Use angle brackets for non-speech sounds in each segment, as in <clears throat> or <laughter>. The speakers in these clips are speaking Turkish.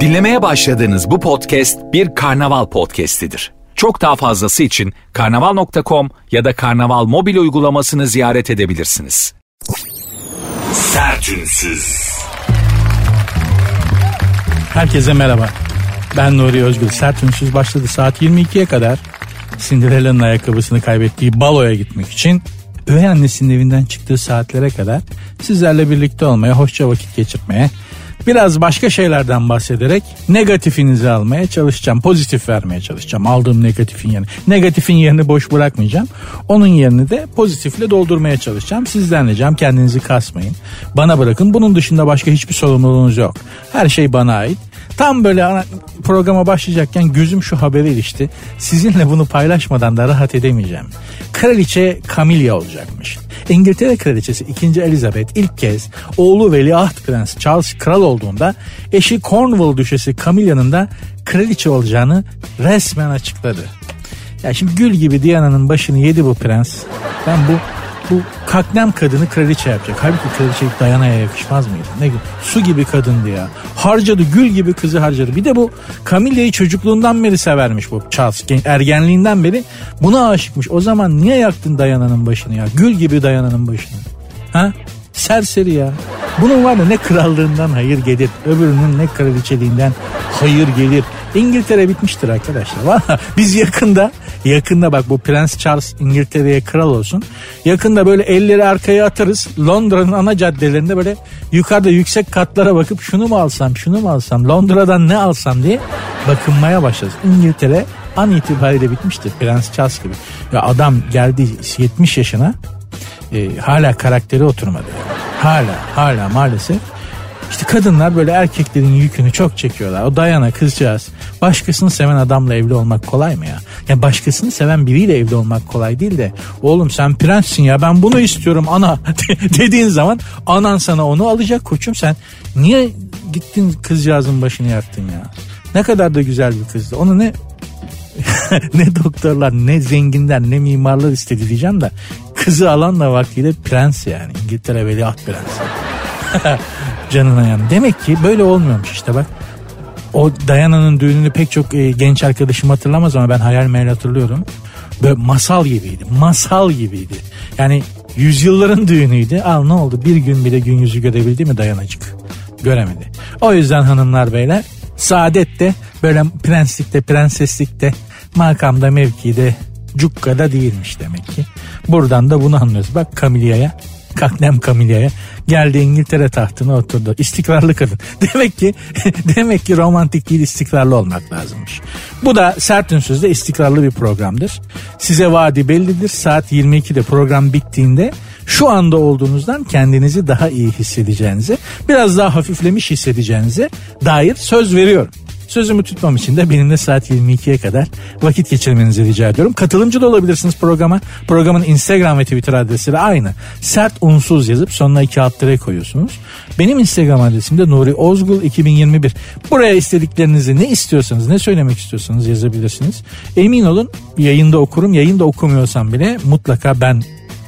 Dinlemeye başladığınız bu podcast bir karnaval podcastidir. Çok daha fazlası için karnaval.com ya da karnaval mobil uygulamasını ziyaret edebilirsiniz. Sertünsüz. Herkese merhaba. Ben Nuri Özgül. Sert Ünsüz başladı saat 22'ye kadar. Cinderella'nın ayakkabısını kaybettiği baloya gitmek için üvey annesinin evinden çıktığı saatlere kadar sizlerle birlikte olmaya, hoşça vakit geçirmeye, biraz başka şeylerden bahsederek negatifinizi almaya çalışacağım. Pozitif vermeye çalışacağım. Aldığım negatifin yerine. Negatifin yerini boş bırakmayacağım. Onun yerini de pozitifle doldurmaya çalışacağım. Sizden ricam kendinizi kasmayın. Bana bırakın. Bunun dışında başka hiçbir sorumluluğunuz yok. Her şey bana ait. Tam böyle programa başlayacakken gözüm şu habere ilişti. Sizinle bunu paylaşmadan da rahat edemeyeceğim. Kraliçe Camilla olacakmış. İngiltere Kraliçesi 2. Elizabeth ilk kez oğlu Veliaht Prens Charles kral olduğunda eşi Cornwall Düşesi Camilla'nın da kraliçe olacağını resmen açıkladı. Ya şimdi gül gibi Diana'nın başını yedi bu prens. Ben bu bu kaknem kadını kraliçe yapacak. Halbuki kraliçe Diana'ya yakışmaz mıydı? Ne su gibi kadındı ya. Harcadı gül gibi kızı harcadı. Bir de bu Camilla'yı çocukluğundan beri severmiş bu Charles. Ergenliğinden beri buna aşıkmış. O zaman niye yaktın Diana'nın başını ya? Gül gibi Diana'nın başını. Ha? Serseri ya. Bunun var da ne krallığından hayır gelir. Öbürünün ne kraliçeliğinden hayır gelir. İngiltere bitmiştir arkadaşlar. Valla biz yakında yakında bak bu Prens Charles İngiltere'ye kral olsun. Yakında böyle elleri arkaya atarız. Londra'nın ana caddelerinde böyle yukarıda yüksek katlara bakıp şunu mu alsam şunu mu alsam Londra'dan ne alsam diye bakınmaya başlarız. İngiltere an itibariyle bitmiştir Prens Charles gibi. Ya adam geldi 70 yaşına e, hala karakteri oturmadı. Hala hala maalesef. İşte kadınlar böyle erkeklerin yükünü çok çekiyorlar. O Dayana kızcağız. Başkasını seven adamla evli olmak kolay mı ya? Yani başkasını seven biriyle evli olmak kolay değil de oğlum sen prenssin ya ben bunu istiyorum ana <laughs> dediğin zaman anan sana onu alacak koçum sen niye gittin kızcağızın başını yaktın ya? Ne kadar da güzel bir kızdı. Onu ne <laughs> ne doktorlar ne zenginler ne mimarlar istedi diyeceğim de kızı alan da vaktiyle prens yani İngiltere veliaht prens. <laughs> Canına yani. Demek ki böyle olmuyormuş işte bak. O Dayana'nın düğününü pek çok e, genç arkadaşım hatırlamaz ama ben hayal meyal hatırlıyorum. Böyle masal gibiydi. Masal gibiydi. Yani yüzyılların düğünüydü. Al ne oldu bir gün bile gün yüzü görebildi mi Dayanacık? Göremedi. O yüzden hanımlar beyler saadette böyle prenslikte prenseslikte makamda mevkide cukkada değilmiş demek ki. Buradan da bunu anlıyoruz. Bak Camilla'ya Kaknem Camilla'ya geldi İngiltere tahtına oturdu. İstikrarlı kadın. <laughs> Demek ki <laughs> demek ki romantik değil istikrarlı olmak lazımmış. Bu da sert ünsüzde istikrarlı bir programdır. Size vaadi bellidir. Saat 22'de program bittiğinde şu anda olduğunuzdan kendinizi daha iyi hissedeceğinize, biraz daha hafiflemiş hissedeceğinize dair söz veriyorum. Sözümü tutmam için de benimle saat 22'ye kadar vakit geçirmenizi rica ediyorum. Katılımcı da olabilirsiniz programa. Programın Instagram ve Twitter adresi de aynı. Sert unsuz yazıp sonuna iki alt tere koyuyorsunuz. Benim Instagram adresim de Nuri Ozgul 2021. Buraya istediklerinizi ne istiyorsanız ne söylemek istiyorsanız yazabilirsiniz. Emin olun yayında okurum. Yayında okumuyorsam bile mutlaka ben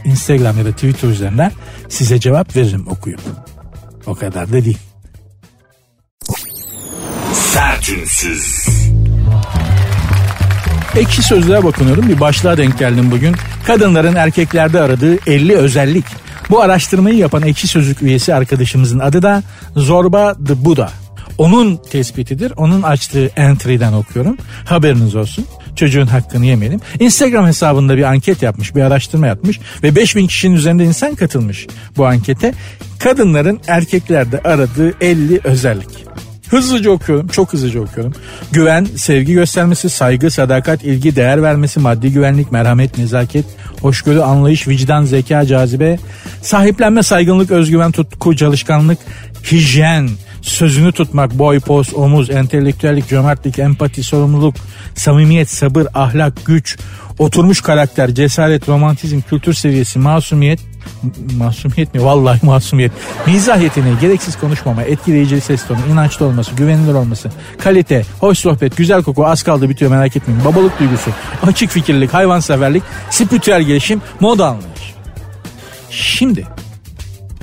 Instagram ya da Twitter üzerinden size cevap veririm okuyup. O kadar da değil. Sertünsüz. Ekşi sözlüğe bakınıyorum bir başlığa denk geldim bugün. Kadınların erkeklerde aradığı 50 özellik. Bu araştırmayı yapan ekşi sözlük üyesi arkadaşımızın adı da Zorba The Buddha. Onun tespitidir. Onun açtığı entry'den okuyorum. Haberiniz olsun. Çocuğun hakkını yemeyelim. Instagram hesabında bir anket yapmış, bir araştırma yapmış ve 5000 kişinin üzerinde insan katılmış bu ankete. Kadınların erkeklerde aradığı 50 özellik. Hızlıca okuyorum. Çok hızlıca okuyorum. Güven, sevgi göstermesi, saygı, sadakat, ilgi, değer vermesi, maddi güvenlik, merhamet, nezaket, hoşgörü, anlayış, vicdan, zeka, cazibe, sahiplenme, saygınlık, özgüven, tutku, çalışkanlık, hijyen, sözünü tutmak, boy, poz, omuz, entelektüellik, cömertlik, empati, sorumluluk, samimiyet, sabır, ahlak, güç, oturmuş karakter, cesaret, romantizm, kültür seviyesi, masumiyet, masumiyet mi? Vallahi masumiyet. Mizah yeteneği, gereksiz konuşmama, etkileyici ses tonu, inançlı olması, güvenilir olması, kalite, hoş sohbet, güzel koku, az kaldı bitiyor merak etmeyin. Babalık duygusu, açık fikirlilik, hayvanseverlik, spiritüel gelişim, moda anlayış. Şimdi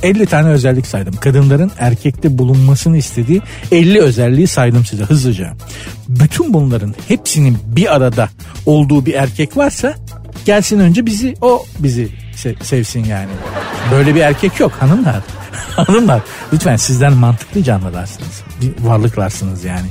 50 tane özellik saydım. Kadınların erkekte bulunmasını istediği 50 özelliği saydım size hızlıca. Bütün bunların hepsinin bir arada olduğu bir erkek varsa gelsin önce bizi o bizi sevsin yani. Böyle bir erkek yok hanımlar. <laughs> hanımlar lütfen sizden mantıklı canlılarsınız. Varlıklarsınız yani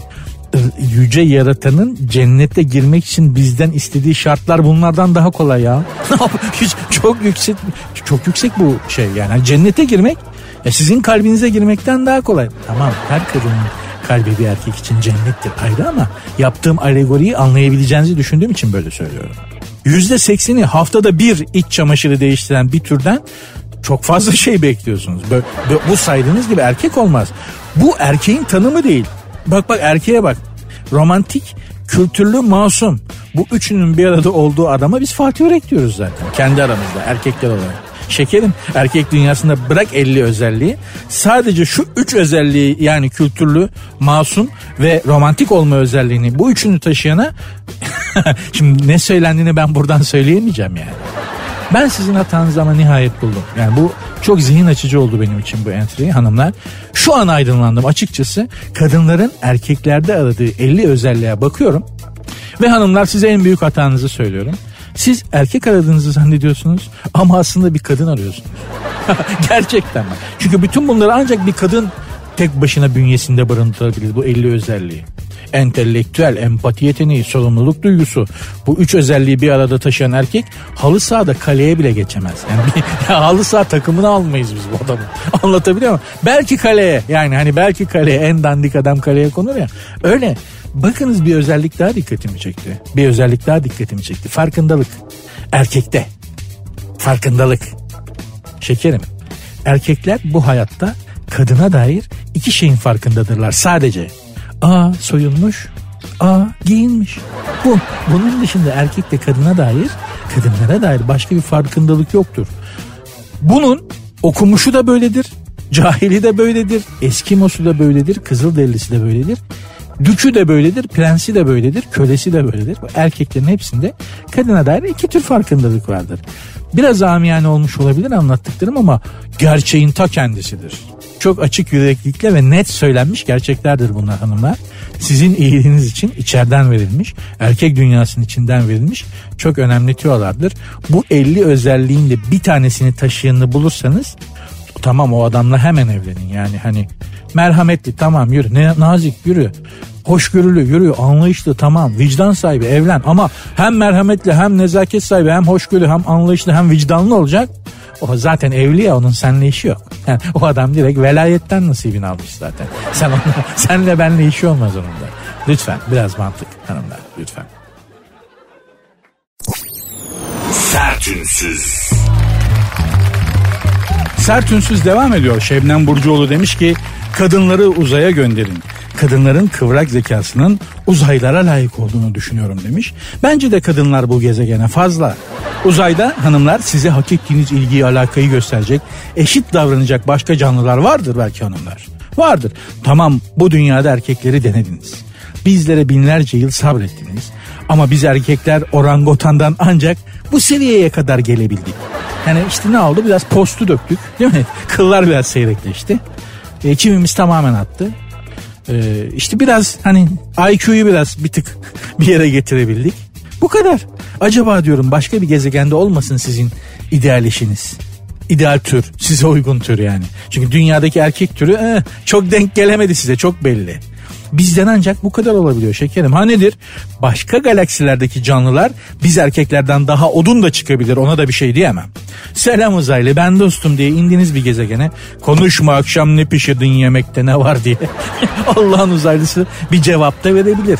yüce yaratanın cennete girmek için bizden istediği şartlar bunlardan daha kolay ya. <laughs> Hiç çok yüksek çok yüksek bu şey yani. Hani cennete girmek ya sizin kalbinize girmekten daha kolay. Tamam her kadının kalbi bir erkek için cennettir ayrı ama yaptığım alegoriyi anlayabileceğinizi düşündüğüm için böyle söylüyorum. Yüzde sekseni haftada bir iç çamaşırı değiştiren bir türden çok fazla şey bekliyorsunuz. Böyle, bu saydığınız gibi erkek olmaz. Bu erkeğin tanımı değil. Bak bak erkeğe bak. Romantik, kültürlü, masum. Bu üçünün bir arada olduğu adama biz Fatih Yörek diyoruz zaten. Kendi aramızda erkekler olarak. Şekerim erkek dünyasında bırak 50 özelliği sadece şu üç özelliği yani kültürlü, masum ve romantik olma özelliğini bu üçünü taşıyana <laughs> şimdi ne söylendiğini ben buradan söyleyemeyeceğim yani. Ben sizin hatanızı ama nihayet buldum. Yani bu çok zihin açıcı oldu benim için bu entry hanımlar. Şu an aydınlandım açıkçası. Kadınların erkeklerde aradığı 50 özelliğe bakıyorum. Ve hanımlar size en büyük hatanızı söylüyorum. Siz erkek aradığınızı zannediyorsunuz ama aslında bir kadın arıyorsunuz. <laughs> Gerçekten mi? Çünkü bütün bunları ancak bir kadın tek başına bünyesinde barındırabilir bu 50 özelliği entelektüel, empati yeteneği, sorumluluk duygusu. Bu üç özelliği bir arada taşıyan erkek halı sahada kaleye bile geçemez. Yani bir, <laughs> ya halı saha takımını almayız biz bu adamı. <laughs> Anlatabiliyor muyum? Belki kaleye yani hani belki kaleye en dandik adam kaleye konur ya. Öyle. Bakınız bir özellik daha dikkatimi çekti. Bir özellik daha dikkatimi çekti. Farkındalık. Erkekte. Farkındalık. Şekerim. Erkekler bu hayatta kadına dair iki şeyin farkındadırlar sadece. A soyunmuş, A giyinmiş. Bu. Bunun dışında erkekle kadına dair, kadınlara dair başka bir farkındalık yoktur. Bunun okumuşu da böyledir, cahili de böyledir, eskimosu da böyledir, kızılderilisi de böyledir. Dükü de böyledir, prensi de böyledir, kölesi de böyledir. Erkeklerin hepsinde kadına dair iki tür farkındalık vardır. Biraz amiyane olmuş olabilir anlattıklarım ama gerçeğin ta kendisidir çok açık yüreklikle ve net söylenmiş gerçeklerdir bunlar hanımlar. Sizin iyiliğiniz için içeriden verilmiş, erkek dünyasının içinden verilmiş çok önemli tüyolardır. Bu 50 özelliğin de bir tanesini taşıyanını bulursanız tamam o adamla hemen evlenin. Yani hani merhametli tamam yürü, ne, nazik yürü, hoşgörülü yürü, anlayışlı tamam, vicdan sahibi evlen ama hem merhametli hem nezaket sahibi hem hoşgörülü hem anlayışlı hem vicdanlı olacak. O zaten evli ya onun seninle işi yok. Yani o adam direkt velayetten nasibini almış zaten. Sen onunla, <laughs> senle benle işi olmaz onun da. Lütfen biraz mantık hanımlar lütfen. Sertünsüz. Sertünsüz devam ediyor. Şebnem Burcuoğlu demiş ki kadınları uzaya gönderin kadınların kıvrak zekasının uzaylara layık olduğunu düşünüyorum demiş. Bence de kadınlar bu gezegene fazla. Uzayda hanımlar size hak ettiğiniz ilgiyi alakayı gösterecek, eşit davranacak başka canlılar vardır belki hanımlar. Vardır. Tamam bu dünyada erkekleri denediniz. Bizlere binlerce yıl sabrettiniz. Ama biz erkekler orangotandan ancak bu seviyeye kadar gelebildik. Yani işte ne oldu? Biraz postu döktük değil mi? <laughs> Kıllar biraz seyrekleşti. E, kimimiz tamamen attı. Ee, işte biraz hani IQ'yu biraz bir tık <laughs> bir yere getirebildik. Bu kadar. Acaba diyorum başka bir gezegende olmasın sizin ideal işiniz. İdeal tür, size uygun tür yani. Çünkü dünyadaki erkek türü eh, çok denk gelemedi size çok belli. Bizden ancak bu kadar olabiliyor şekerim. Ha nedir? Başka galaksilerdeki canlılar biz erkeklerden daha odun da çıkabilir ona da bir şey diyemem. Selam uzaylı ben dostum diye indiniz bir gezegene. Konuşma akşam ne pişirdin yemekte ne var diye. <laughs> Allah'ın uzaylısı bir cevap da verebilir.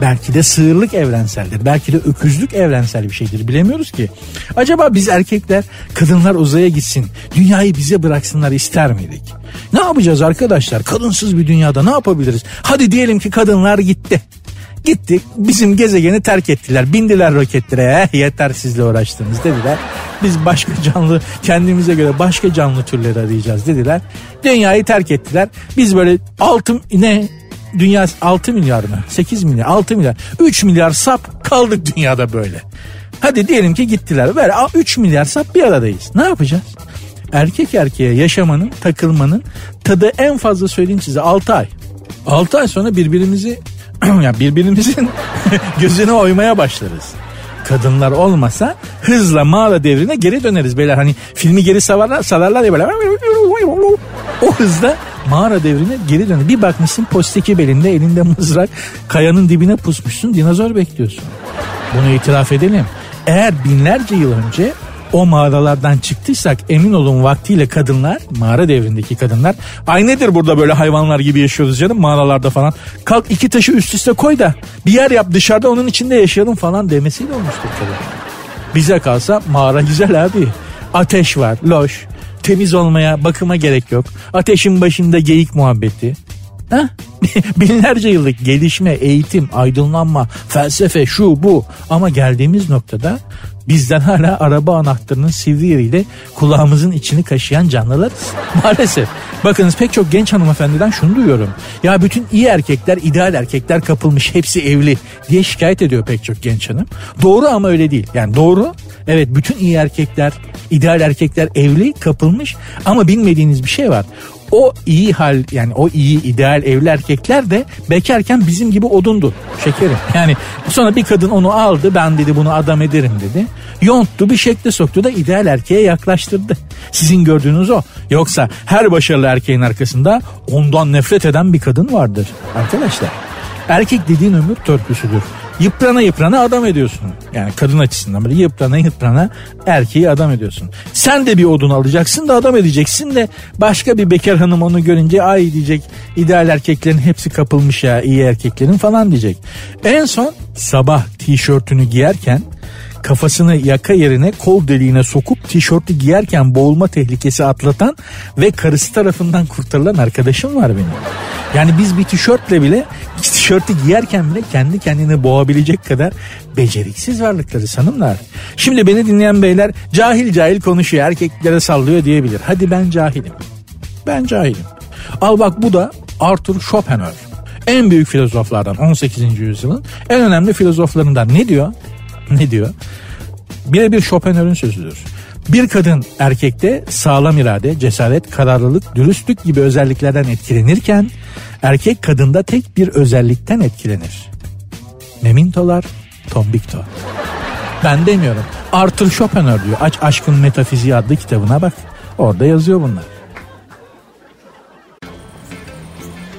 Belki de sığırlık evrenseldir. Belki de öküzlük evrensel bir şeydir. Bilemiyoruz ki. Acaba biz erkekler kadınlar uzaya gitsin, dünyayı bize bıraksınlar ister miydik? Ne yapacağız arkadaşlar? Kadınsız bir dünyada ne yapabiliriz? Hadi diyelim ki kadınlar gitti. Gitti bizim gezegeni terk ettiler. Bindiler roketlere. Eh, yeter sizle uğraştınız dediler. Biz başka canlı kendimize göre başka canlı türleri arayacağız dediler. Dünyayı terk ettiler. Biz böyle altın ne dünya 6 milyar mı? 8 milyar, 6 milyar. 3 milyar sap kaldık dünyada böyle. Hadi diyelim ki gittiler. Böyle 3 milyar sap bir aradayız. Ne yapacağız? erkek erkeğe yaşamanın, takılmanın tadı en fazla söyleyeyim size 6 ay. 6 ay sonra birbirimizi <clears throat> yani birbirimizin <laughs> gözüne oymaya başlarız. Kadınlar olmasa hızla mağara devrine geri döneriz. Beyler hani filmi geri savarlar, salarlar ya böyle. O hızda mağara devrine geri döneriz. Bir bakmışsın posteki belinde elinde mızrak kayanın dibine pusmuşsun dinozor bekliyorsun. Bunu itiraf edelim. Eğer binlerce yıl önce o mağaralardan çıktıysak emin olun vaktiyle kadınlar mağara devrindeki kadınlar ay nedir burada böyle hayvanlar gibi yaşıyoruz canım mağaralarda falan kalk iki taşı üst üste koy da bir yer yap dışarıda onun içinde yaşayalım falan demesiyle olmuştur kadın. Bize kalsa mağara güzel abi ateş var loş temiz olmaya bakıma gerek yok. Ateşin başında geyik muhabbeti. Ha? <laughs> Binlerce yıllık gelişme, eğitim, aydınlanma, felsefe şu bu. Ama geldiğimiz noktada bizden hala araba anahtarının sivri yeriyle kulağımızın içini kaşıyan canlılarız. <laughs> Maalesef. Bakınız pek çok genç hanımefendiden şunu duyuyorum. Ya bütün iyi erkekler, ideal erkekler kapılmış, hepsi evli diye şikayet ediyor pek çok genç hanım. Doğru ama öyle değil. Yani doğru. Evet bütün iyi erkekler, ideal erkekler evli, kapılmış ama bilmediğiniz bir şey var o iyi hal yani o iyi ideal evli erkekler de bekarken bizim gibi odundu şekerim. Yani sonra bir kadın onu aldı ben dedi bunu adam ederim dedi. Yonttu bir şekle soktu da ideal erkeğe yaklaştırdı. Sizin gördüğünüz o. Yoksa her başarılı erkeğin arkasında ondan nefret eden bir kadın vardır arkadaşlar. Erkek dediğin ömür törpüsüdür yıprana yıprana adam ediyorsun. Yani kadın açısından böyle yıprana yıprana erkeği adam ediyorsun. Sen de bir odun alacaksın da adam edeceksin de başka bir bekar hanım onu görünce ay diyecek ideal erkeklerin hepsi kapılmış ya iyi erkeklerin falan diyecek. En son sabah tişörtünü giyerken kafasını yaka yerine kol deliğine sokup tişörtü giyerken boğulma tehlikesi atlatan ve karısı tarafından kurtarılan arkadaşım var benim. Yani biz bir tişörtle bile tişörtü giyerken bile kendi kendini boğabilecek kadar beceriksiz varlıkları sanımlar. Şimdi beni dinleyen beyler cahil cahil konuşuyor erkeklere sallıyor diyebilir. Hadi ben cahilim. Ben cahilim. Al bak bu da Arthur Schopenhauer. En büyük filozoflardan 18. yüzyılın en önemli filozoflarından ne diyor? Ne diyor? Birebir Schopenhauer'ın sözüdür. Bir kadın erkekte sağlam irade, cesaret, kararlılık, dürüstlük gibi özelliklerden etkilenirken erkek kadında tek bir özellikten etkilenir. Memintolar tombikto. Ben demiyorum. Arthur Schopenhauer diyor. Aç Aşkın Metafiziği adlı kitabına bak. Orada yazıyor bunlar.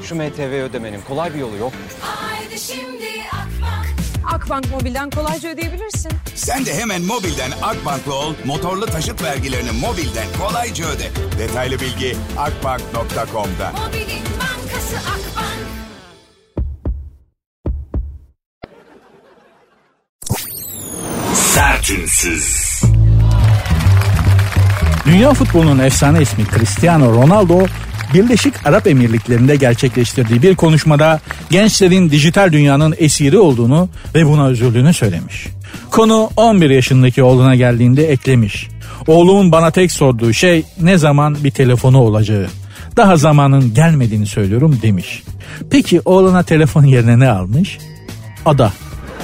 Şu MTV ödemenin kolay bir yolu yok mu? Haydi şimdi Akbank. Akbank Mobil'den kolayca ödeyebilirsin. Sen de hemen mobilden Akbank'la ol, motorlu taşıt vergilerini mobilden kolayca öde. Detaylı bilgi akbank.com'da. Mobilin bankası Akbank. Sertünsüz. Dünya futbolunun efsane ismi Cristiano Ronaldo Birleşik Arap Emirlikleri'nde gerçekleştirdiği bir konuşmada gençlerin dijital dünyanın esiri olduğunu ve buna üzüldüğünü söylemiş. Konu 11 yaşındaki oğluna geldiğinde eklemiş. Oğlumun bana tek sorduğu şey ne zaman bir telefonu olacağı. Daha zamanın gelmediğini söylüyorum demiş. Peki oğluna telefon yerine ne almış? Ada.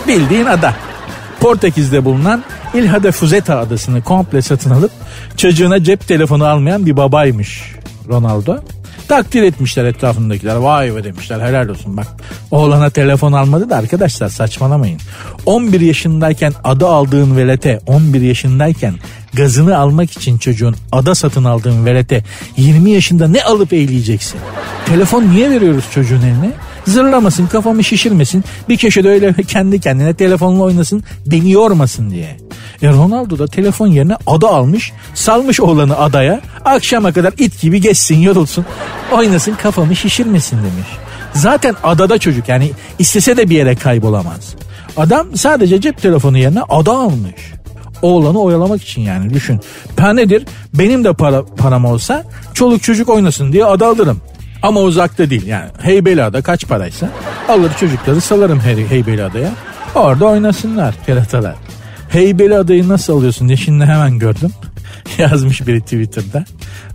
Bildiğin ada. Portekiz'de bulunan Ilha de Fuzeta adasını komple satın alıp çocuğuna cep telefonu almayan bir babaymış Ronaldo. Takdir etmişler etrafındakiler. Vay be demişler helal olsun bak. Oğlana telefon almadı da arkadaşlar saçmalamayın. 11 yaşındayken adı aldığın velete 11 yaşındayken gazını almak için çocuğun ada satın aldığın velete 20 yaşında ne alıp eğleyeceksin? Telefon niye veriyoruz çocuğun eline? Zırlamasın kafamı şişirmesin bir köşede öyle <laughs> kendi kendine telefonla oynasın beni yormasın diye. E Ronaldo da telefon yerine ada almış salmış oğlanı adaya akşama kadar it gibi geçsin yorulsun oynasın kafamı şişirmesin demiş. Zaten adada çocuk yani istese de bir yere kaybolamaz. Adam sadece cep telefonu yerine ada almış. Oğlanı oyalamak için yani düşün. Ben nedir? Benim de para, param olsa çoluk çocuk oynasın diye ada alırım. Ama uzakta değil yani Heybeliada kaç paraysa alır çocukları salarım Hey- Heybeliada'ya. Orada oynasınlar keratalar. Heybeliada'yı nasıl alıyorsun diye şimdi hemen gördüm. <laughs> Yazmış biri Twitter'da.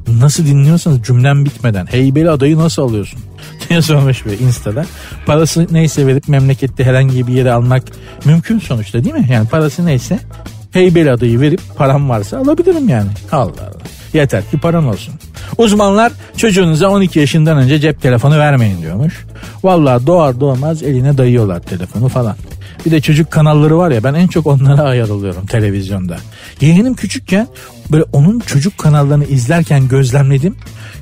Nasıl dinliyorsanız cümlem bitmeden Heybeliada'yı nasıl alıyorsun? <laughs> diye sormuş bir Insta'da. Parası neyse verip memlekette herhangi bir yere almak mümkün sonuçta değil mi? Yani parası neyse Heybeliada'yı verip param varsa alabilirim yani. Allah Allah. Yeter ki paran olsun. Uzmanlar çocuğunuza 12 yaşından önce cep telefonu vermeyin diyormuş. Vallahi doğar doğmaz eline dayıyorlar telefonu falan. Bir de çocuk kanalları var ya ben en çok onlara ayar oluyorum televizyonda. Yeğenim küçükken böyle onun çocuk kanallarını izlerken gözlemledim.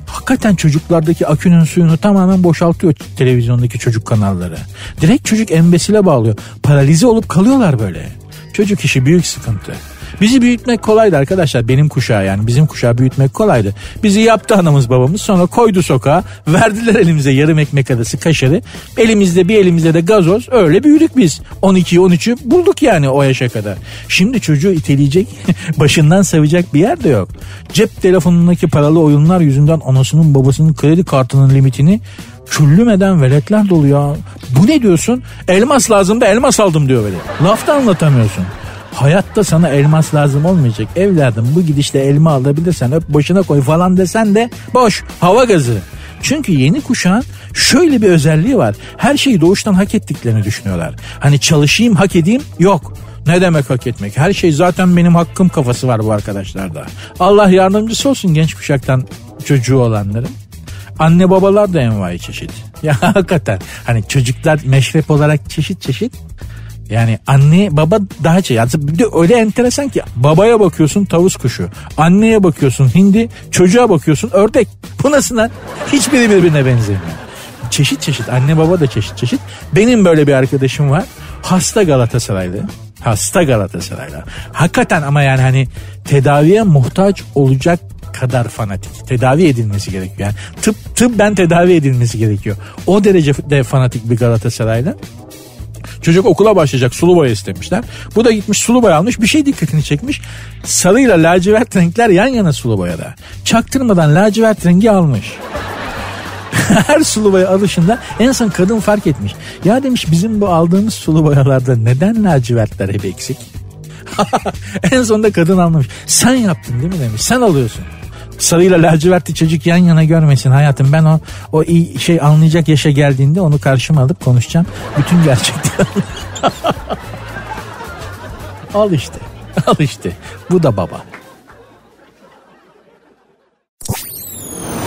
Hakikaten çocuklardaki akünün suyunu tamamen boşaltıyor televizyondaki çocuk kanalları. Direkt çocuk embesile bağlıyor. Paralize olup kalıyorlar böyle. Çocuk işi büyük sıkıntı. Bizi büyütmek kolaydı arkadaşlar. Benim kuşağı yani bizim kuşağı büyütmek kolaydı. Bizi yaptı anamız babamız sonra koydu sokağa. Verdiler elimize yarım ekmek arası kaşarı. Elimizde bir elimizde de gazoz. Öyle büyüdük biz. 12'yi 13'ü bulduk yani o yaşa kadar. Şimdi çocuğu iteleyecek <laughs> başından savacak bir yer de yok. Cep telefonundaki paralı oyunlar yüzünden anasının babasının kredi kartının limitini küllümeden veletler dolu ya. Bu ne diyorsun? Elmas lazım da elmas aldım diyor böyle. Laf da anlatamıyorsun. Hayatta sana elmas lazım olmayacak. Evladım bu gidişle elma alabilirsen öp başına koy falan desen de boş hava gazı. Çünkü yeni kuşağın şöyle bir özelliği var. Her şeyi doğuştan hak ettiklerini düşünüyorlar. Hani çalışayım hak edeyim yok. Ne demek hak etmek? Her şey zaten benim hakkım kafası var bu arkadaşlarda. Allah yardımcısı olsun genç kuşaktan çocuğu olanların. Anne babalar da envai çeşit. <laughs> Ya hakikaten hani çocuklar meşrep olarak çeşit çeşit yani anne baba daha şey. Yani bir de öyle enteresan ki babaya bakıyorsun tavus kuşu. Anneye bakıyorsun hindi. Çocuğa bakıyorsun ördek. Bu nasıl lan? Hiçbiri birbirine benzemiyor. Çeşit çeşit anne baba da çeşit çeşit. Benim böyle bir arkadaşım var. Hasta Galatasaraylı. Hasta Galatasaraylı. Hakikaten ama yani hani tedaviye muhtaç olacak kadar fanatik. Tedavi edilmesi gerekiyor. Yani tıp tıp ben tedavi edilmesi gerekiyor. O derece de fanatik bir Galatasaraylı. Çocuk okula başlayacak sulu boya istemişler. Bu da gitmiş sulu boya almış bir şey dikkatini çekmiş. Sarıyla lacivert renkler yan yana sulu boyada. Çaktırmadan lacivert rengi almış. <laughs> Her sulu boya alışında en son kadın fark etmiş. Ya demiş bizim bu aldığımız sulu boyalarda neden lacivertler hep eksik? <laughs> en sonunda kadın anlamış. Sen yaptın değil mi demiş. Sen alıyorsun sarıyla lacivertli çocuk yan yana görmesin hayatım. Ben o o iyi şey anlayacak yaşa geldiğinde onu karşıma alıp konuşacağım. Bütün gerçekleri Al işte. Al işte. Bu da baba.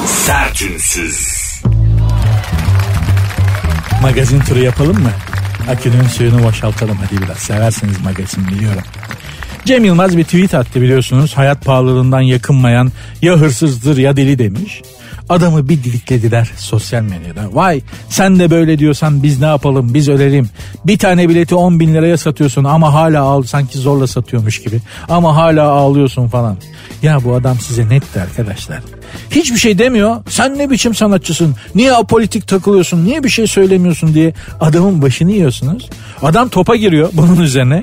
Sertünsüz. Magazin turu yapalım mı? Akünün suyunu boşaltalım hadi biraz. Seversiniz magazin biliyorum. Cem Yılmaz bir tweet attı biliyorsunuz. Hayat pahalılığından yakınmayan ya hırsızdır ya deli demiş. Adamı bir diliklediler sosyal medyada. Vay sen de böyle diyorsan biz ne yapalım biz ölelim. Bir tane bileti 10 bin liraya satıyorsun ama hala ağl sanki zorla satıyormuş gibi. Ama hala ağlıyorsun falan. Ya bu adam size netti arkadaşlar. Hiçbir şey demiyor. Sen ne biçim sanatçısın? Niye apolitik takılıyorsun? Niye bir şey söylemiyorsun diye adamın başını yiyorsunuz. Adam topa giriyor bunun üzerine.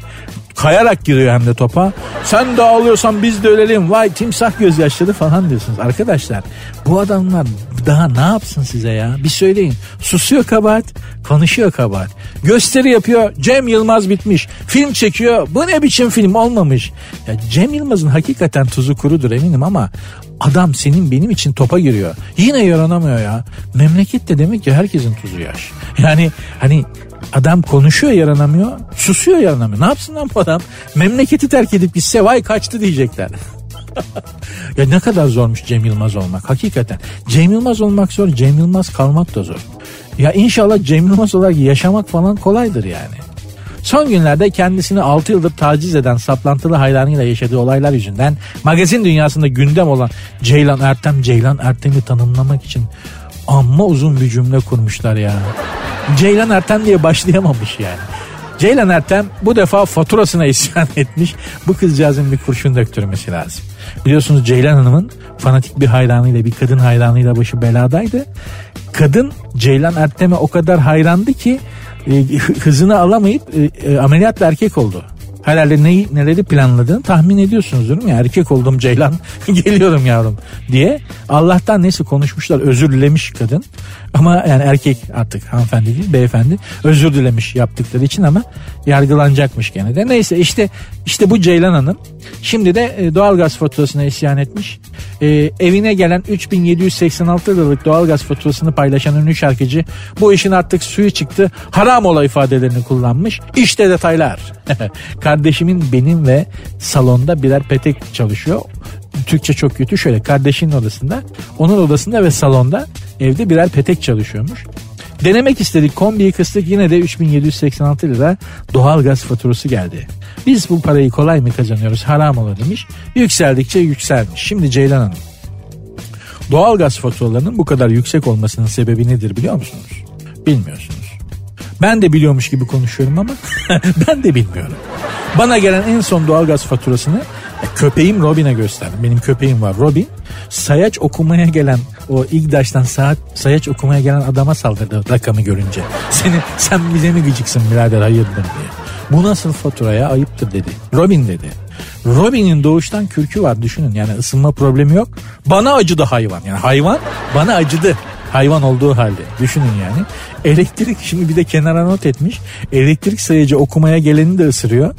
Kayarak giriyor hem de topa. Sen de ağlıyorsan biz de ölelim. Vay timsah gözyaşları falan diyorsunuz. Arkadaşlar bu adamlar daha ne yapsın size ya? Bir söyleyin. Susuyor kabahat, konuşuyor kabahat. Gösteri yapıyor. Cem Yılmaz bitmiş. Film çekiyor. Bu ne biçim film olmamış. Ya Cem Yılmaz'ın hakikaten tuzu kurudur eminim ama adam senin benim için topa giriyor. Yine yaranamıyor ya. Memlekette demek ki herkesin tuzu yaş. Yani hani Adam konuşuyor yaranamıyor. Susuyor yaranamıyor. Ne yapsın lan bu adam? Memleketi terk edip gitse vay kaçtı diyecekler. <laughs> ya ne kadar zormuş Cem Yılmaz olmak hakikaten. Cem Yılmaz olmak zor, Cem Yılmaz kalmak da zor. Ya inşallah Cem Yılmaz olarak yaşamak falan kolaydır yani. Son günlerde kendisini 6 yıldır taciz eden saplantılı hayranıyla yaşadığı olaylar yüzünden magazin dünyasında gündem olan Ceylan Ertem, Ceylan Ertem'i tanımlamak için amma uzun bir cümle kurmuşlar ya. Ceylan Ertem diye başlayamamış yani. Ceylan Ertem bu defa faturasına isyan <laughs> etmiş. Bu kızcağızın bir kurşun döktürmesi lazım. Biliyorsunuz Ceylan Hanım'ın fanatik bir hayranıyla bir kadın hayranıyla başı beladaydı. Kadın Ceylan Ertem'e o kadar hayrandı ki e, hızını alamayıp e, e, ameliyatla erkek oldu. Herhalde neyi, neleri planladığını tahmin ediyorsunuzdur değil mi? Erkek oldum Ceylan <laughs> geliyorum yavrum diye. Allah'tan neyse konuşmuşlar özür dilemiş kadın. Ama yani erkek artık hanımefendi değil beyefendi özür dilemiş yaptıkları için ama yargılanacakmış gene de. Neyse işte işte bu Ceylan Hanım şimdi de e, doğalgaz faturasına isyan etmiş. Ee, evine gelen 3786 liralık doğalgaz faturasını paylaşan ünlü şarkıcı bu işin artık suyu çıktı haram ola ifadelerini kullanmış. İşte detaylar. <laughs> Kardeşimin benim ve salonda birer petek çalışıyor Türkçe çok kötü. Şöyle kardeşinin odasında, onun odasında ve salonda evde birer petek çalışıyormuş. Denemek istedik kombiyi kıstık yine de 3786 lira doğal gaz faturası geldi. Biz bu parayı kolay mı kazanıyoruz haram olur demiş. Yükseldikçe yükselmiş. Şimdi Ceylan Hanım doğal gaz faturalarının bu kadar yüksek olmasının sebebi nedir biliyor musunuz? Bilmiyorsunuz. Ben de biliyormuş gibi konuşuyorum ama <laughs> ben de bilmiyorum. Bana gelen en son doğalgaz faturasını köpeğim Robin'e gösterdim. Benim köpeğim var Robin. Sayaç okumaya gelen o İgdaş'tan saat sayaç okumaya gelen adama saldırdı rakamı görünce. <laughs> Seni sen bize mi gıcıksın birader hayırdır diye. Bu nasıl faturaya ayıptır dedi. Robin dedi. Robin'in doğuştan kürkü var düşünün yani ısınma problemi yok. Bana acıdı hayvan yani hayvan bana acıdı. Hayvan olduğu halde. Düşünün yani. Elektrik şimdi bir de kenara not etmiş. Elektrik sayıcı okumaya geleni de ısırıyor.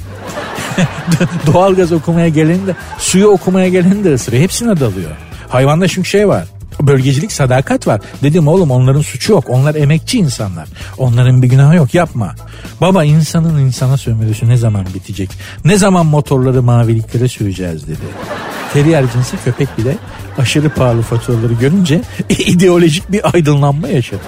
<laughs> Doğalgaz okumaya geleni de suyu okumaya geleni de ısırıyor. Hepsine dalıyor. Hayvanda çünkü şey var. Bölgecilik sadakat var. Dedim oğlum onların suçu yok. Onlar emekçi insanlar. Onların bir günahı yok yapma. Baba insanın insana sömürüsü ne zaman bitecek? Ne zaman motorları maviliklere süreceğiz dedi. Terrier cinsi köpek bile aşırı pahalı faturaları görünce <laughs> ideolojik bir aydınlanma yaşadı.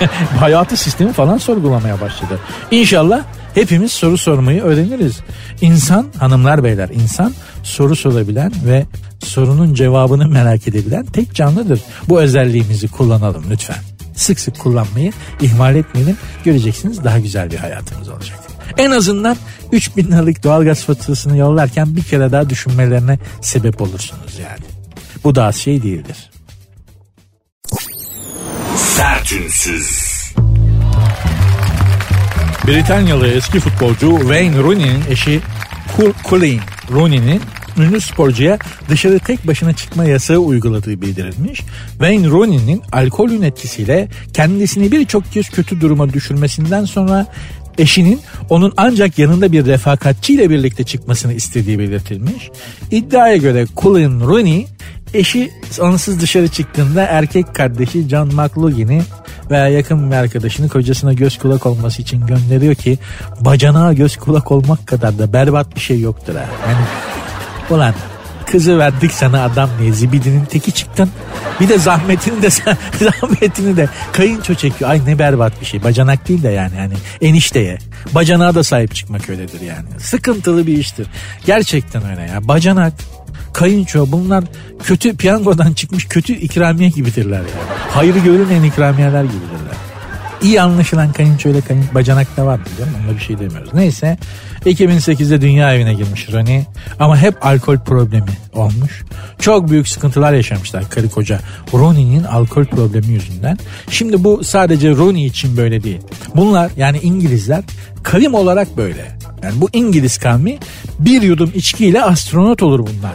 <laughs> Hayatı sistemi falan sorgulamaya başladı. İnşallah hepimiz soru sormayı öğreniriz. İnsan hanımlar beyler insan soru sorabilen ve sorunun cevabını merak edebilen tek canlıdır. Bu özelliğimizi kullanalım lütfen. Sık sık kullanmayı ihmal etmeyelim. Göreceksiniz daha güzel bir hayatımız olacak. En azından 3000 liralık doğalgaz faturasını yollarken bir kere daha düşünmelerine sebep olursunuz yani. Bu da az şey değildir. Sertünsüz. Britanyalı eski futbolcu Wayne Rooney'nin eşi Colleen Rooney'nin ünlü sporcuya dışarı tek başına çıkma yasağı uyguladığı bildirilmiş. Wayne Rooney'nin alkolün etkisiyle kendisini birçok kez kötü duruma düşürmesinden sonra eşinin onun ancak yanında bir refakatçiyle birlikte çıkmasını istediği belirtilmiş. İddiaya göre Colin Rooney eşi onsuz dışarı çıktığında erkek kardeşi John McLaughlin'i veya yakın bir arkadaşını kocasına göz kulak olması için gönderiyor ki bacanağa göz kulak olmak kadar da berbat bir şey yoktur ha. Yani ulan kızı verdik sana adam diye zibidinin teki çıktın. Bir de zahmetini de <laughs> zahmetini de kayınço çekiyor. Ay ne berbat bir şey. Bacanak değil de yani yani enişteye. Bacanağa da sahip çıkmak öyledir yani. Sıkıntılı bir iştir. Gerçekten öyle ya. Bacanak kayınço bunlar kötü piyangodan çıkmış kötü ikramiye gibidirler yani. Hayrı görülmeyen ikramiyeler gibidirler. İyi anlaşılan kayınço ile kayın bacanak da var canım onunla bir şey demiyoruz. Neyse 2008'de dünya evine girmiş Ronnie ama hep alkol problemi olmuş. Çok büyük sıkıntılar yaşamışlar karı koca Ronnie'nin alkol problemi yüzünden. Şimdi bu sadece Ronnie için böyle değil. Bunlar yani İngilizler kavim olarak böyle. Yani bu İngiliz kavmi bir yudum içkiyle astronot olur bunlar.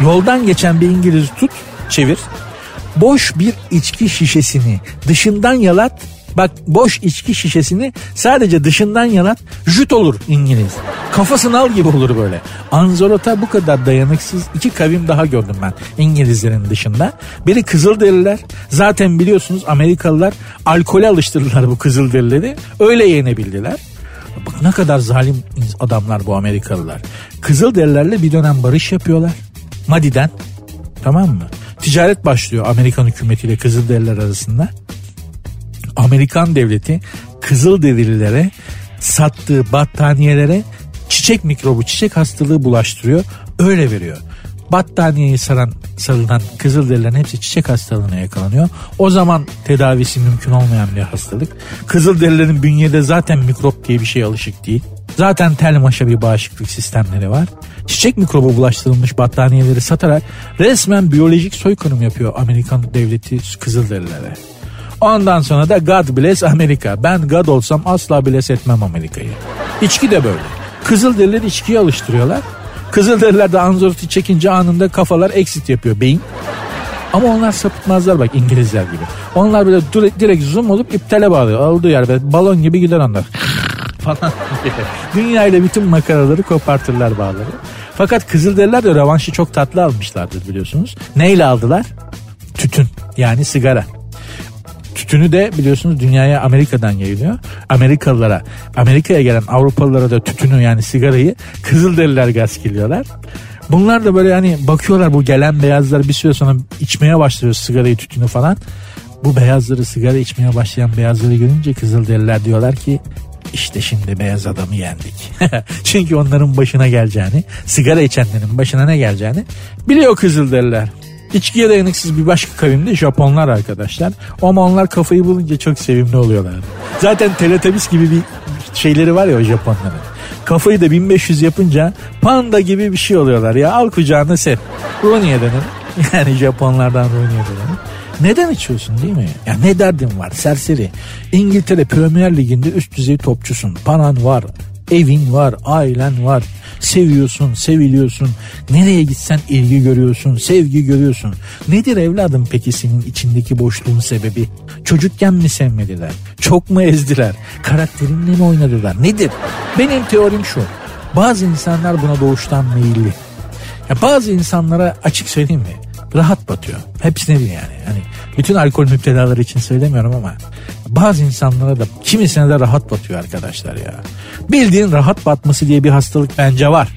Yoldan geçen bir İngiliz tut çevir. Boş bir içki şişesini dışından yalat Bak boş içki şişesini sadece dışından yalat jüt olur İngiliz. Kafasını al gibi olur böyle. Anzorota bu kadar dayanıksız iki kavim daha gördüm ben İngilizlerin dışında. Biri Kızılderililer. Zaten biliyorsunuz Amerikalılar alkole alıştırdılar bu Kızılderilileri. Öyle yenebildiler. Bak ne kadar zalim adamlar bu Amerikalılar. Kızılderililerle bir dönem barış yapıyorlar. Madi'den tamam mı? Ticaret başlıyor Amerikan hükümetiyle Kızılderililer arasında. Amerikan devleti Kızılderililere sattığı battaniyelere çiçek mikrobu, çiçek hastalığı bulaştırıyor. Öyle veriyor. Battaniyeyi saran, sarılan Kızılderililerin hepsi çiçek hastalığına yakalanıyor. O zaman tedavisi mümkün olmayan bir hastalık. Kızılderililerin bünyede zaten mikrop diye bir şey alışık değil. Zaten tel maşa bir bağışıklık sistemleri var. Çiçek mikrobu bulaştırılmış battaniyeleri satarak resmen biyolojik soykırım yapıyor Amerikan devleti Kızılderililere. Ondan sonra da God bless Amerika. Ben God olsam asla bless etmem Amerika'yı. İçki de böyle. Kızılderilileri içkiye alıştırıyorlar. Kızılderililer de anzorti çekince anında kafalar exit yapıyor beyin. Ama onlar sapıtmazlar bak İngilizler gibi. Onlar böyle direkt zoom olup iptale bağlıyor. Olduğu yer böyle balon gibi gider onlar. <laughs> falan Dünya ile bütün makaraları kopartırlar bağları. Fakat Kızılderililer de revanşı çok tatlı almışlardır biliyorsunuz. Neyle aldılar? Tütün yani sigara. Tütünü de biliyorsunuz dünyaya Amerika'dan yayılıyor. Amerikalılara, Amerika'ya gelen Avrupalılara da tütünü yani sigarayı Kızılderililer geliyorlar. Bunlar da böyle hani bakıyorlar bu gelen beyazlar bir süre sonra içmeye başlıyor sigarayı tütünü falan. Bu beyazları sigara içmeye başlayan beyazları görünce Kızılderililer diyorlar ki işte şimdi beyaz adamı yendik. <laughs> Çünkü onların başına geleceğini, sigara içenlerin başına ne geleceğini biliyor Kızılderililer. İçkiye dayanıksız bir başka kavim de Japonlar arkadaşlar. Ama onlar kafayı bulunca çok sevimli oluyorlar. Zaten Teletubbies gibi bir şeyleri var ya o Japonların. Kafayı da 1500 yapınca panda gibi bir şey oluyorlar ya. Al kucağına sev. Rooney'e dönün. <laughs> Yani Japonlardan Rooney'e dönün. Neden içiyorsun değil mi? Ya ne derdin var serseri. İngiltere Premier Ligi'nde üst düzey topçusun. Paran var, evin var, ailen var. Seviyorsun, seviliyorsun. Nereye gitsen ilgi görüyorsun, sevgi görüyorsun. Nedir evladım peki senin içindeki boşluğun sebebi? Çocukken mi sevmediler? Çok mu ezdiler? Karakterinle mi oynadılar? Nedir? Benim teorim şu. Bazı insanlar buna doğuştan meyilli. Ya bazı insanlara açık söyleyeyim mi? Rahat batıyor. Hepsine değil yani. Hani bütün alkol müptelaları için söylemiyorum ama bazı insanlara da kimisine de rahat batıyor arkadaşlar ya. Bildiğin rahat batması diye bir hastalık bence var.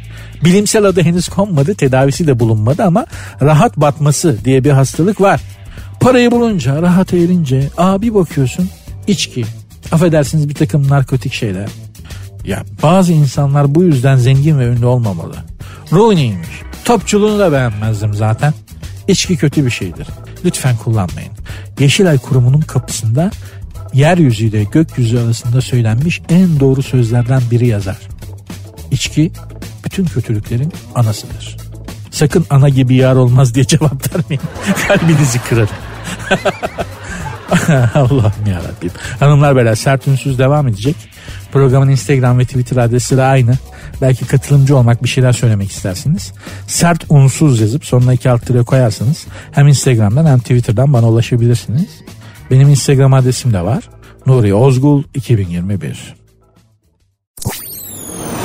Bilimsel adı henüz konmadı, tedavisi de bulunmadı ama rahat batması diye bir hastalık var. Parayı bulunca, rahat erince, aa bir bakıyorsun içki, affedersiniz bir takım narkotik şeyler. Ya bazı insanlar bu yüzden zengin ve ünlü olmamalı. Rooney'miş. Topçuluğunu da beğenmezdim zaten. İçki kötü bir şeydir. Lütfen kullanmayın. Yeşilay Kurumu'nun kapısında yeryüzüyle gökyüzü arasında söylenmiş en doğru sözlerden biri yazar. İçki bütün kötülüklerin anasıdır. Sakın ana gibi yar olmaz diye cevap vermeyin. <laughs> Kalbinizi kırarım. <laughs> Allah'ım yarabbim. Hanımlar beyler sert ünsüz devam edecek. Programın Instagram ve Twitter adresi de aynı. Belki katılımcı olmak bir şeyler söylemek istersiniz. Sert unsuz yazıp sonuna iki alt tire koyarsanız hem Instagram'dan hem Twitter'dan bana ulaşabilirsiniz. Benim Instagram adresim de var. Nuri Ozgul 2021.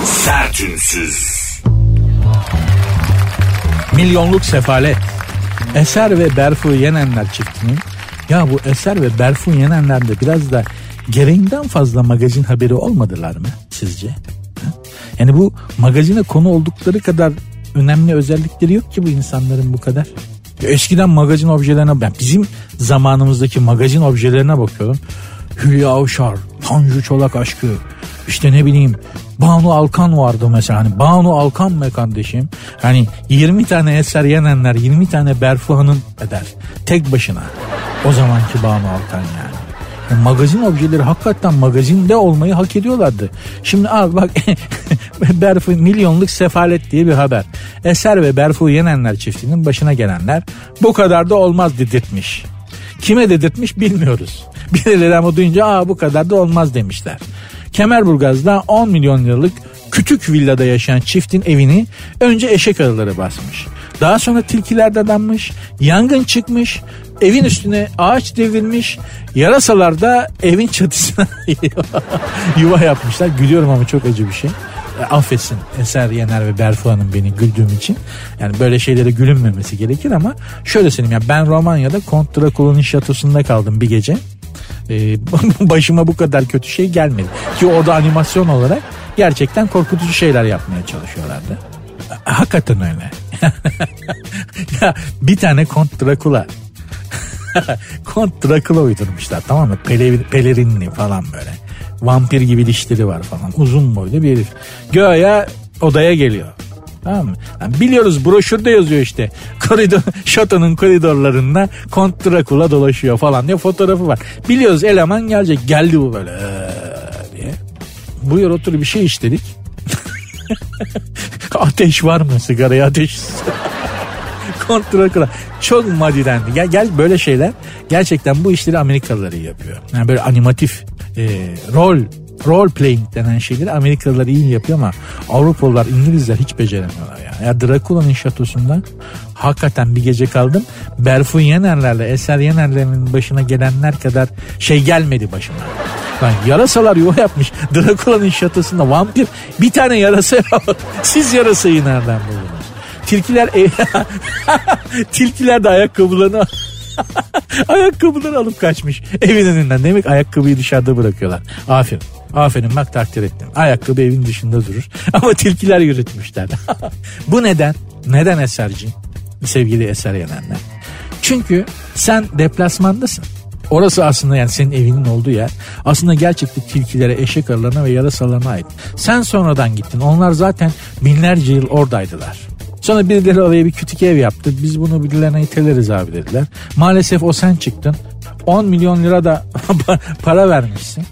Sertünsüz. Milyonluk sefalet. Eser ve Berfu Yenenler çiftinin ya bu Eser ve Berfu Yenenler'de biraz da gereğinden fazla magazin haberi olmadılar mı sizce? Yani bu magazine konu oldukları kadar önemli özellikleri yok ki bu insanların bu kadar. Eskiden magazin objelerine ben bizim zamanımızdaki magazin objelerine bakıyorum. Hülya Avşar, Tanju Çolak aşkı, işte ne bileyim Banu Alkan vardı mesela. Hani Banu Alkan mı kardeşim? Hani 20 tane eser yenenler 20 tane Berfu Hanım eder. Tek başına. O zamanki Banu Alkan yani. Yani magazin objeleri hakikaten magazinde olmayı hak ediyorlardı. Şimdi abi bak <laughs> Berfu milyonluk sefalet diye bir haber. Eser ve Berfu yenenler çiftinin başına gelenler bu kadar da olmaz dedirtmiş. Kime dedirtmiş bilmiyoruz. <laughs> Birileri ama duyunca aa bu kadar da olmaz demişler. Kemerburgaz'da 10 milyon liralık küçük villada yaşayan çiftin evini önce eşek arıları basmış. Daha sonra tilkiler dadanmış, yangın çıkmış, evin üstüne ağaç devrilmiş, yarasalar da evin çatısına <laughs> yuva yapmışlar. Gülüyorum ama çok acı bir şey. E, affetsin Eser Yener ve Berfu Hanım beni güldüğüm için. Yani böyle şeylere gülünmemesi gerekir ama şöyle söyleyeyim ya ben Romanya'da Kont Drakula'nın şatosunda kaldım bir gece. Ee, <laughs> başıma bu kadar kötü şey gelmedi. Ki orada animasyon olarak gerçekten korkutucu şeyler yapmaya çalışıyorlardı. Hakikaten öyle. <laughs> ya bir tane Kont Drakula Kont <laughs> Drakula uydurmuşlar tamam mı? Pele, pelerinli falan böyle. Vampir gibi dişleri var falan. Uzun boylu bir herif. Göğe odaya geliyor. Tamam mı? Yani biliyoruz broşürde yazıyor işte. Koridor, <laughs> şatonun koridorlarında Kont Drakula dolaşıyor falan diye fotoğrafı var. Biliyoruz eleman gelecek. Geldi bu böyle ee, diye. Buyur otur bir şey işledik. <laughs> ateş var mı? Sigaraya ateş. <laughs> Kont Drakula. Çok madidendi. Gel, gel böyle şeyler. Gerçekten bu işleri Amerikalılar iyi yapıyor. Yani böyle animatif e, rol role playing denen şeyleri Amerikalılar iyi yapıyor ama Avrupalılar, İngilizler hiç beceremiyorlar ya. Ya Drakula'nın şatosunda hakikaten bir gece kaldım. Berfun Yenerlerle Eser Yenerler'in başına gelenler kadar şey gelmedi başıma. Lan yarasalar yuva yapmış. Drakula'nın şatosunda vampir bir tane yarasa <laughs> Siz yarasayı nereden buldunuz? Tilkiler ev... <laughs> Tilkiler de ayakkabılarını <laughs> ayakkabıları alıp kaçmış evin önünden. Demek ayakkabıyı dışarıda bırakıyorlar. Aferin. Aferin bak takdir ettim. Ayakkabı evin dışında durur. <laughs> Ama tilkiler yürütmüşler. <laughs> Bu neden? Neden Eserci? Sevgili Eser Yenenler. Çünkü sen deplasmandasın. Orası aslında yani senin evinin olduğu yer. Aslında gerçekten tilkilere, eşek arılarına ve yarasalarına ait. Sen sonradan gittin. Onlar zaten binlerce yıl oradaydılar. Sonra birileri oraya bir kütük ev yaptı. Biz bunu birilerine iteleriz abi dediler. Maalesef o sen çıktın. 10 milyon lira da <laughs> para vermişsin.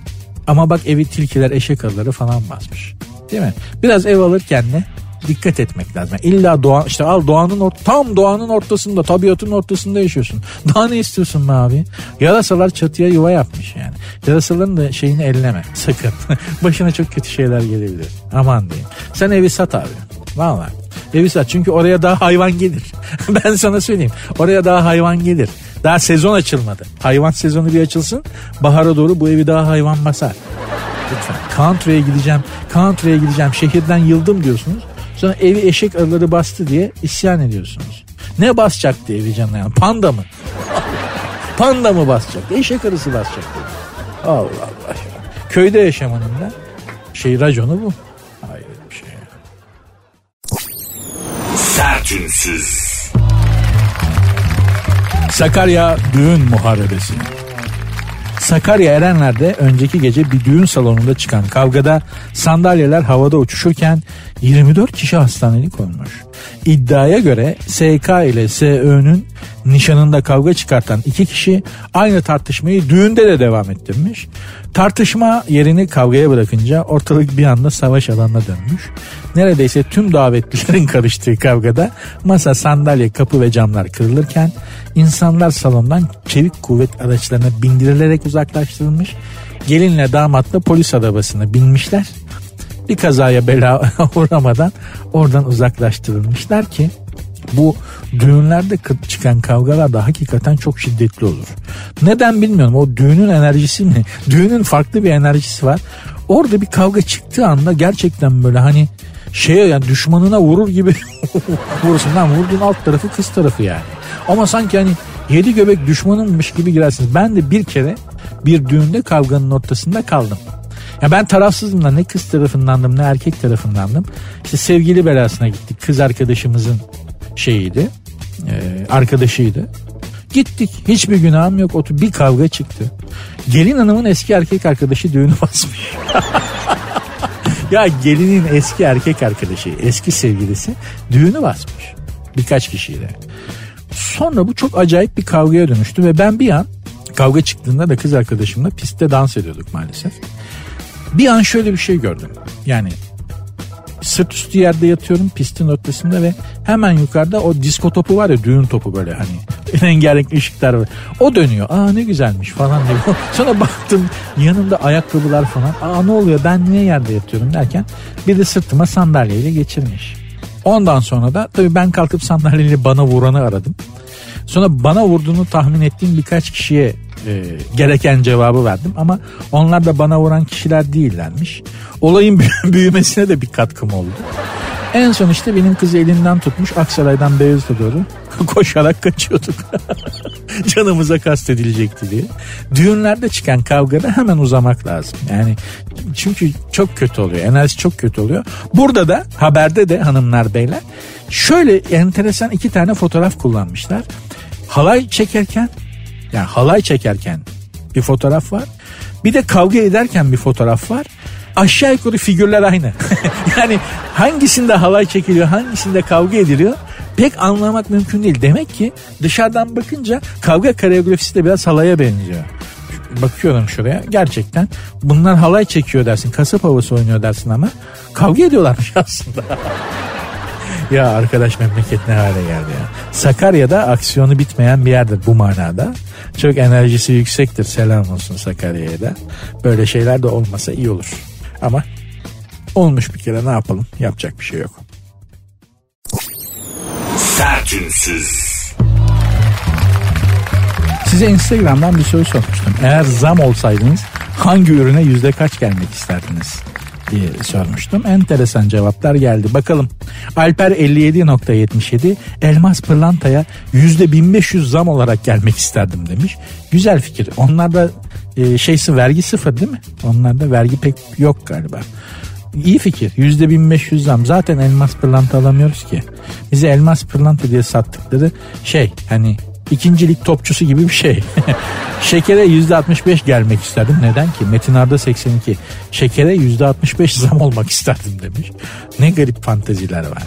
Ama bak evi tilkiler, eşek arıları falan basmış. Değil mi? Biraz ev alırken de dikkat etmek lazım. Yani illa doğa işte al doğanın or- tam doğanın ortasında tabiatın ortasında yaşıyorsun. Daha ne istiyorsun be abi? Yarasalar çatıya yuva yapmış yani. Yarasaların da şeyini elleme sakın. <laughs> Başına çok kötü şeyler gelebilir. Aman diyeyim. Sen evi sat abi. Vallahi. Evi sat çünkü oraya daha hayvan gelir. <laughs> ben sana söyleyeyim. Oraya daha hayvan gelir. Daha sezon açılmadı. Hayvan sezonu bir açılsın. Bahara doğru bu evi daha hayvan basar. Lütfen. Country'e gideceğim. Country'e gideceğim. Şehirden yıldım diyorsunuz. Sonra evi eşek arıları bastı diye isyan ediyorsunuz. Ne basacaktı evi canına yani? Panda mı? <laughs> Panda mı basacaktı? Eşek arısı basacaktı. Allah Allah. Köyde yaşamanın da şey raconu bu. Hayır bir şey. Sertünsüz. Sakarya düğün muharebesi. Sakarya Erenler'de önceki gece bir düğün salonunda çıkan kavgada sandalyeler havada uçuşurken 24 kişi hastanelik olmuş. İddiaya göre SK ile SÖ'nün nişanında kavga çıkartan iki kişi aynı tartışmayı düğünde de devam ettirmiş. Tartışma yerini kavgaya bırakınca ortalık bir anda savaş alanına dönmüş. Neredeyse tüm davetlilerin <laughs> karıştığı kavgada masa, sandalye, kapı ve camlar kırılırken insanlar salondan çevik kuvvet araçlarına bindirilerek uzaklaştırılmış. Gelinle damatla polis arabasına binmişler. Bir kazaya bela <laughs> uğramadan oradan uzaklaştırılmışlar ki bu düğünlerde çıkan kavgalar da hakikaten çok şiddetli olur. Neden bilmiyorum. O düğünün enerjisi mi? <laughs> Düğünün farklı bir enerjisi var. Orada bir kavga çıktığı anda gerçekten böyle hani şeye yani düşmanına vurur gibi <laughs> vurursun. Lan vurduğun alt tarafı kız tarafı yani. Ama sanki hani yedi göbek düşmanınmış gibi girersiniz. Ben de bir kere bir düğünde kavganın ortasında kaldım. Ya ben tarafsızdım da ne kız tarafındandım ne erkek tarafındandım. İşte sevgili belasına gittik. Kız arkadaşımızın şeyiydi. E, arkadaşıydı. Gittik. Hiçbir günahım yok. Otur bir kavga çıktı. Gelin hanımın eski erkek arkadaşı düğünü basmış. <laughs> ya gelinin eski erkek arkadaşı, eski sevgilisi düğünü basmış. Birkaç kişiyle. Sonra bu çok acayip bir kavgaya dönüştü ve ben bir an kavga çıktığında da kız arkadaşımla pistte dans ediyorduk maalesef. Bir an şöyle bir şey gördüm. Yani sırt üstü yerde yatıyorum pistin ortasında ve hemen yukarıda o disko topu var ya düğün topu böyle hani <laughs> rengarenk ışıklar var. O dönüyor. Aa ne güzelmiş falan diyor. <laughs> Sonra baktım yanımda ayakkabılar falan. Aa ne oluyor ben niye yerde yatıyorum derken bir de sırtıma sandalyeyle geçirmiş. Ondan sonra da tabii ben kalkıp sandalyeyle bana vuranı aradım. Sonra bana vurduğunu tahmin ettiğim birkaç kişiye e, gereken cevabı verdim ama onlar da bana vuran kişiler değillermiş. Olayın <laughs> büyümesine de bir katkım oldu. En son işte benim kızı elinden tutmuş Aksaray'dan Beyazıt'a doğru <laughs> koşarak kaçıyorduk. <laughs> Canımıza kastedilecekti diye. Düğünlerde çıkan kavgada hemen uzamak lazım. Yani çünkü çok kötü oluyor. Enerji çok kötü oluyor. Burada da haberde de hanımlar beyler şöyle enteresan iki tane fotoğraf kullanmışlar. Halay çekerken yani halay çekerken bir fotoğraf var. Bir de kavga ederken bir fotoğraf var. Aşağı yukarı figürler aynı. <laughs> yani hangisinde halay çekiliyor, hangisinde kavga ediliyor pek anlamak mümkün değil. Demek ki dışarıdan bakınca kavga koreografisi de biraz halaya benziyor. Bakıyorum şuraya gerçekten bunlar halay çekiyor dersin kasap havası oynuyor dersin ama kavga ediyorlarmış <laughs> aslında. Ya arkadaş memleket ne hale geldi ya. Sakarya'da aksiyonu bitmeyen bir yerdir bu manada. Çok enerjisi yüksektir selam olsun Sakarya'ya da. Böyle şeyler de olmasa iyi olur. Ama olmuş bir kere ne yapalım yapacak bir şey yok. Sertünsüz. Size Instagram'dan bir soru sormuştum. Eğer zam olsaydınız hangi ürüne yüzde kaç gelmek isterdiniz? Diye sormuştum. Enteresan cevaplar geldi. Bakalım. Alper 57.77 elmas pırlantaya yüzde 1500 zam olarak gelmek isterdim demiş. Güzel fikir. Onlarda e, şeysi vergi sıfır değil mi? Onlarda vergi pek yok galiba. İyi fikir. Yüzde 1500 zam. Zaten elmas pırlanta alamıyoruz ki. Bize elmas pırlanta diye sattıkları şey hani ikincilik topçusu gibi bir şey. <laughs> Şekere yüzde 65 gelmek isterdim. Neden ki? Metin Arda 82. Şekere yüzde 65 zam olmak isterdim demiş. Ne garip fanteziler var.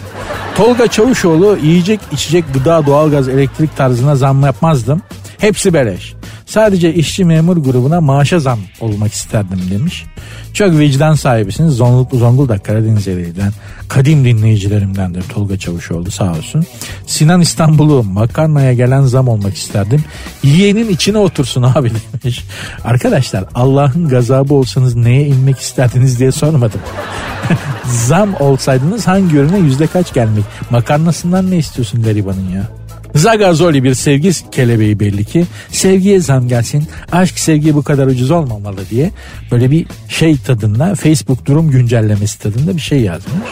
Tolga Çavuşoğlu yiyecek, içecek, gıda, doğalgaz, elektrik tarzına zam yapmazdım. Hepsi beleş. Sadece işçi memur grubuna maaşa zam olmak isterdim demiş. Çok vicdan sahibisiniz. Zonguldak, Zonguldak Karadeniz Ereğli'den kadim dinleyicilerimdendir Tolga Çavuşoğlu sağ olsun. Sinan İstanbul'u makarnaya gelen zam olmak isterdim. Yiyenin içine otursun abi <laughs> demiş. Arkadaşlar Allah'ın gazabı olsanız neye inmek isterdiniz diye sormadım. <laughs> zam olsaydınız hangi ürüne yüzde kaç gelmek? Makarnasından ne istiyorsun garibanın ya? Zagazoli bir sevgi kelebeği belli ki. Sevgiye zam gelsin. Aşk sevgi bu kadar ucuz olmamalı diye. Böyle bir şey tadında Facebook durum güncellemesi tadında bir şey yazmış.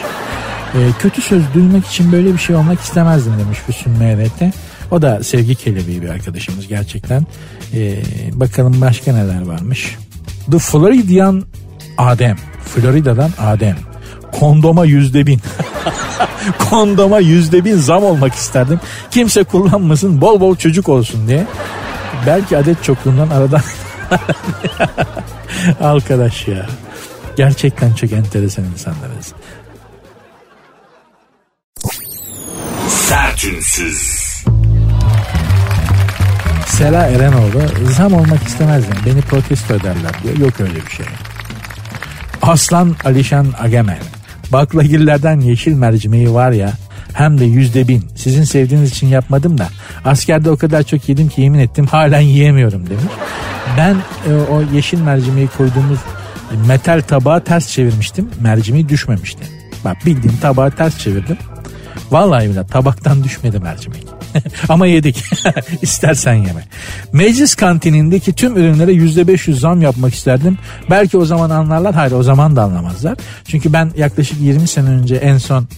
Ee, kötü söz duymak için böyle bir şey olmak istemezdim demiş Füsun Mehmet'te. O da sevgi kelebeği bir arkadaşımız gerçekten. Ee, bakalım başka neler varmış. The Floridian Adem. Florida'dan Adem. Kondoma yüzde bin. <laughs> Kondoma yüzde bin zam olmak isterdim. Kimse kullanmasın bol bol çocuk olsun diye. Belki adet çokluğundan aradan <laughs> Arkadaş ya. Gerçekten çok enteresan insanlarız. Sertünsüz. Sela Erenoğlu zam olmak istemezdim. Beni protesto ederler diyor. Yok öyle bir şey. Aslan Alişan Agemen. Baklagillerden yeşil mercimeği var ya hem de yüzde bin. Sizin sevdiğiniz için yapmadım da askerde o kadar çok yedim ki yemin ettim halen yiyemiyorum demiş. Ben e, o yeşil mercimeği koyduğumuz metal tabağı ters çevirmiştim. Mercimeği düşmemişti. Bak bildiğim tabağı ters çevirdim. Vallahi bile tabaktan düşmedi mercimek. <laughs> Ama yedik. <laughs> İstersen yeme. Meclis kantinindeki tüm ürünlere %500 zam yapmak isterdim. Belki o zaman anlarlar. Hayır o zaman da anlamazlar. Çünkü ben yaklaşık 20 sene önce en son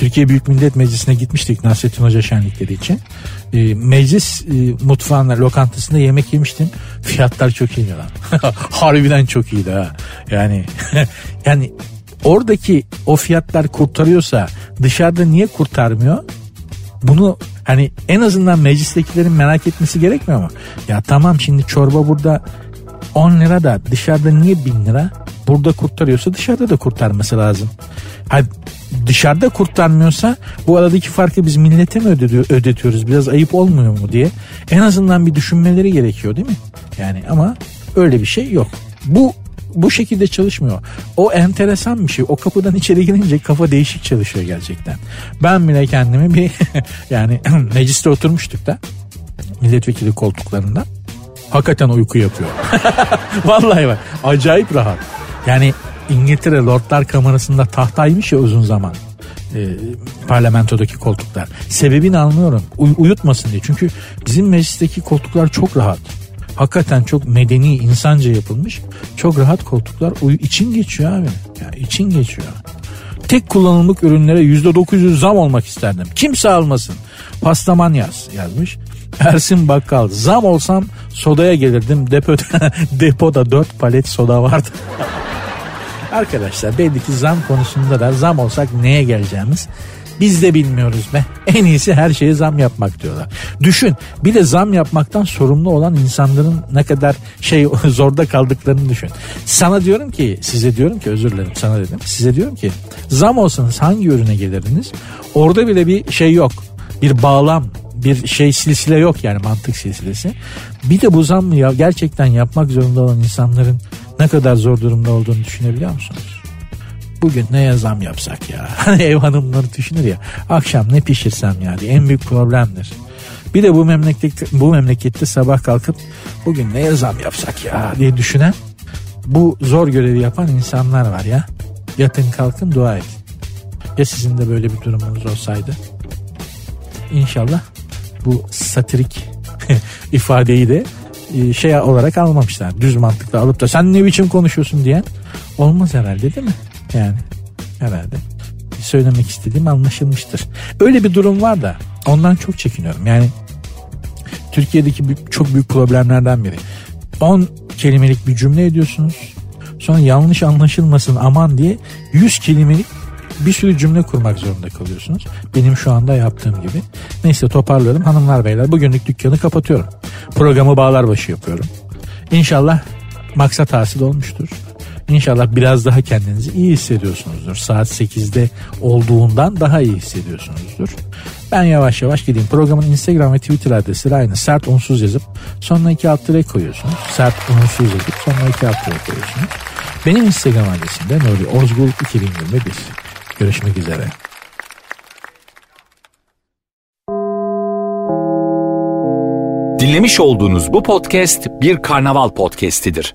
Türkiye Büyük Millet Meclisi'ne gitmiştik Nasrettin Hoca şenlikleri için. E, meclis e, mutfağında lokantasında yemek yemiştim. Fiyatlar çok iyiydi lan. <laughs> Harbiden çok iyiydi ha. Yani yani oradaki o fiyatlar kurtarıyorsa dışarıda niye kurtarmıyor? Bunu hani en azından meclistekilerin merak etmesi gerekmiyor mu? Ya tamam şimdi çorba burada 10 lira da dışarıda niye 1000 lira? Burada kurtarıyorsa dışarıda da kurtarması lazım. Hayır, dışarıda kurtarmıyorsa bu aradaki farkı biz millete mi ödetiyoruz? Biraz ayıp olmuyor mu diye. En azından bir düşünmeleri gerekiyor değil mi? Yani ama öyle bir şey yok. Bu bu şekilde çalışmıyor. O enteresan bir şey. O kapıdan içeri girince kafa değişik çalışıyor gerçekten. Ben bile kendimi bir <laughs> yani <clears throat> mecliste oturmuştuk da milletvekili koltuklarında. Hakikaten uyku yapıyor. <laughs> Vallahi bak acayip rahat. Yani İngiltere Lordlar Kamerası'nda tahtaymış ya uzun zaman e, parlamentodaki koltuklar. Sebebini anlıyorum. Uy- uyutmasın diye. Çünkü bizim meclisteki koltuklar çok rahat. Hakikaten çok medeni, insanca yapılmış. Çok rahat koltuklar. Uyu için geçiyor abi. Ya için geçiyor. Tek kullanımlık ürünlere %900 zam olmak isterdim. Kimse almasın. Pastaman yaz yazmış. Ersin Bakkal zam olsam sodaya gelirdim. <laughs> Depoda, depoda 4 palet soda vardı. <laughs> Arkadaşlar belli ki zam konusunda da zam olsak neye geleceğimiz biz de bilmiyoruz be. En iyisi her şeye zam yapmak diyorlar. Düşün bir de zam yapmaktan sorumlu olan insanların ne kadar şey <laughs> zorda kaldıklarını düşün. Sana diyorum ki size diyorum ki özür dilerim sana dedim. Size diyorum ki zam olsanız hangi ürüne gelirdiniz? Orada bile bir şey yok. Bir bağlam bir şey silsile yok yani mantık silsilesi. Bir de bu zammı ya gerçekten yapmak zorunda olan insanların ne kadar zor durumda olduğunu düşünebiliyor musunuz? Bugün neye zam yapsak ya? <laughs> Hani ev hanımları düşünür ya. Akşam ne pişirsem ya diye en büyük problemdir. Bir de bu memlekette, bu memlekette sabah kalkıp bugün neye zam yapsak ya diye düşünen bu zor görevi yapan insanlar var ya. Yatın kalkın dua et. Ya sizin de böyle bir durumunuz olsaydı? İnşallah bu satirik <laughs> ifadeyi de e, şey olarak almamışlar. Düz mantıkla alıp da sen ne biçim konuşuyorsun diyen olmaz herhalde değil mi? Yani herhalde söylemek istediğim anlaşılmıştır. Öyle bir durum var da ondan çok çekiniyorum. Yani Türkiye'deki çok büyük problemlerden biri. 10 kelimelik bir cümle ediyorsunuz. Sonra yanlış anlaşılmasın aman diye 100 kelimelik bir sürü cümle kurmak zorunda kalıyorsunuz. Benim şu anda yaptığım gibi. Neyse toparlıyorum hanımlar beyler bugünlük dükkanı kapatıyorum. Programı bağlar başı yapıyorum. İnşallah maksat hasıl olmuştur. İnşallah biraz daha kendinizi iyi hissediyorsunuzdur. Saat 8'de olduğundan daha iyi hissediyorsunuzdur. Ben yavaş yavaş gideyim. Programın Instagram ve Twitter adresleri aynı. Sert unsuz yazıp sonuna iki alt tere koyuyorsunuz. Sert unsuz yazıp sonuna iki alt tere koyuyorsunuz. Benim Instagram adresim de Nuri Ozgul 2021. Görüşmek üzere. Dinlemiş olduğunuz bu podcast bir karnaval podcastidir.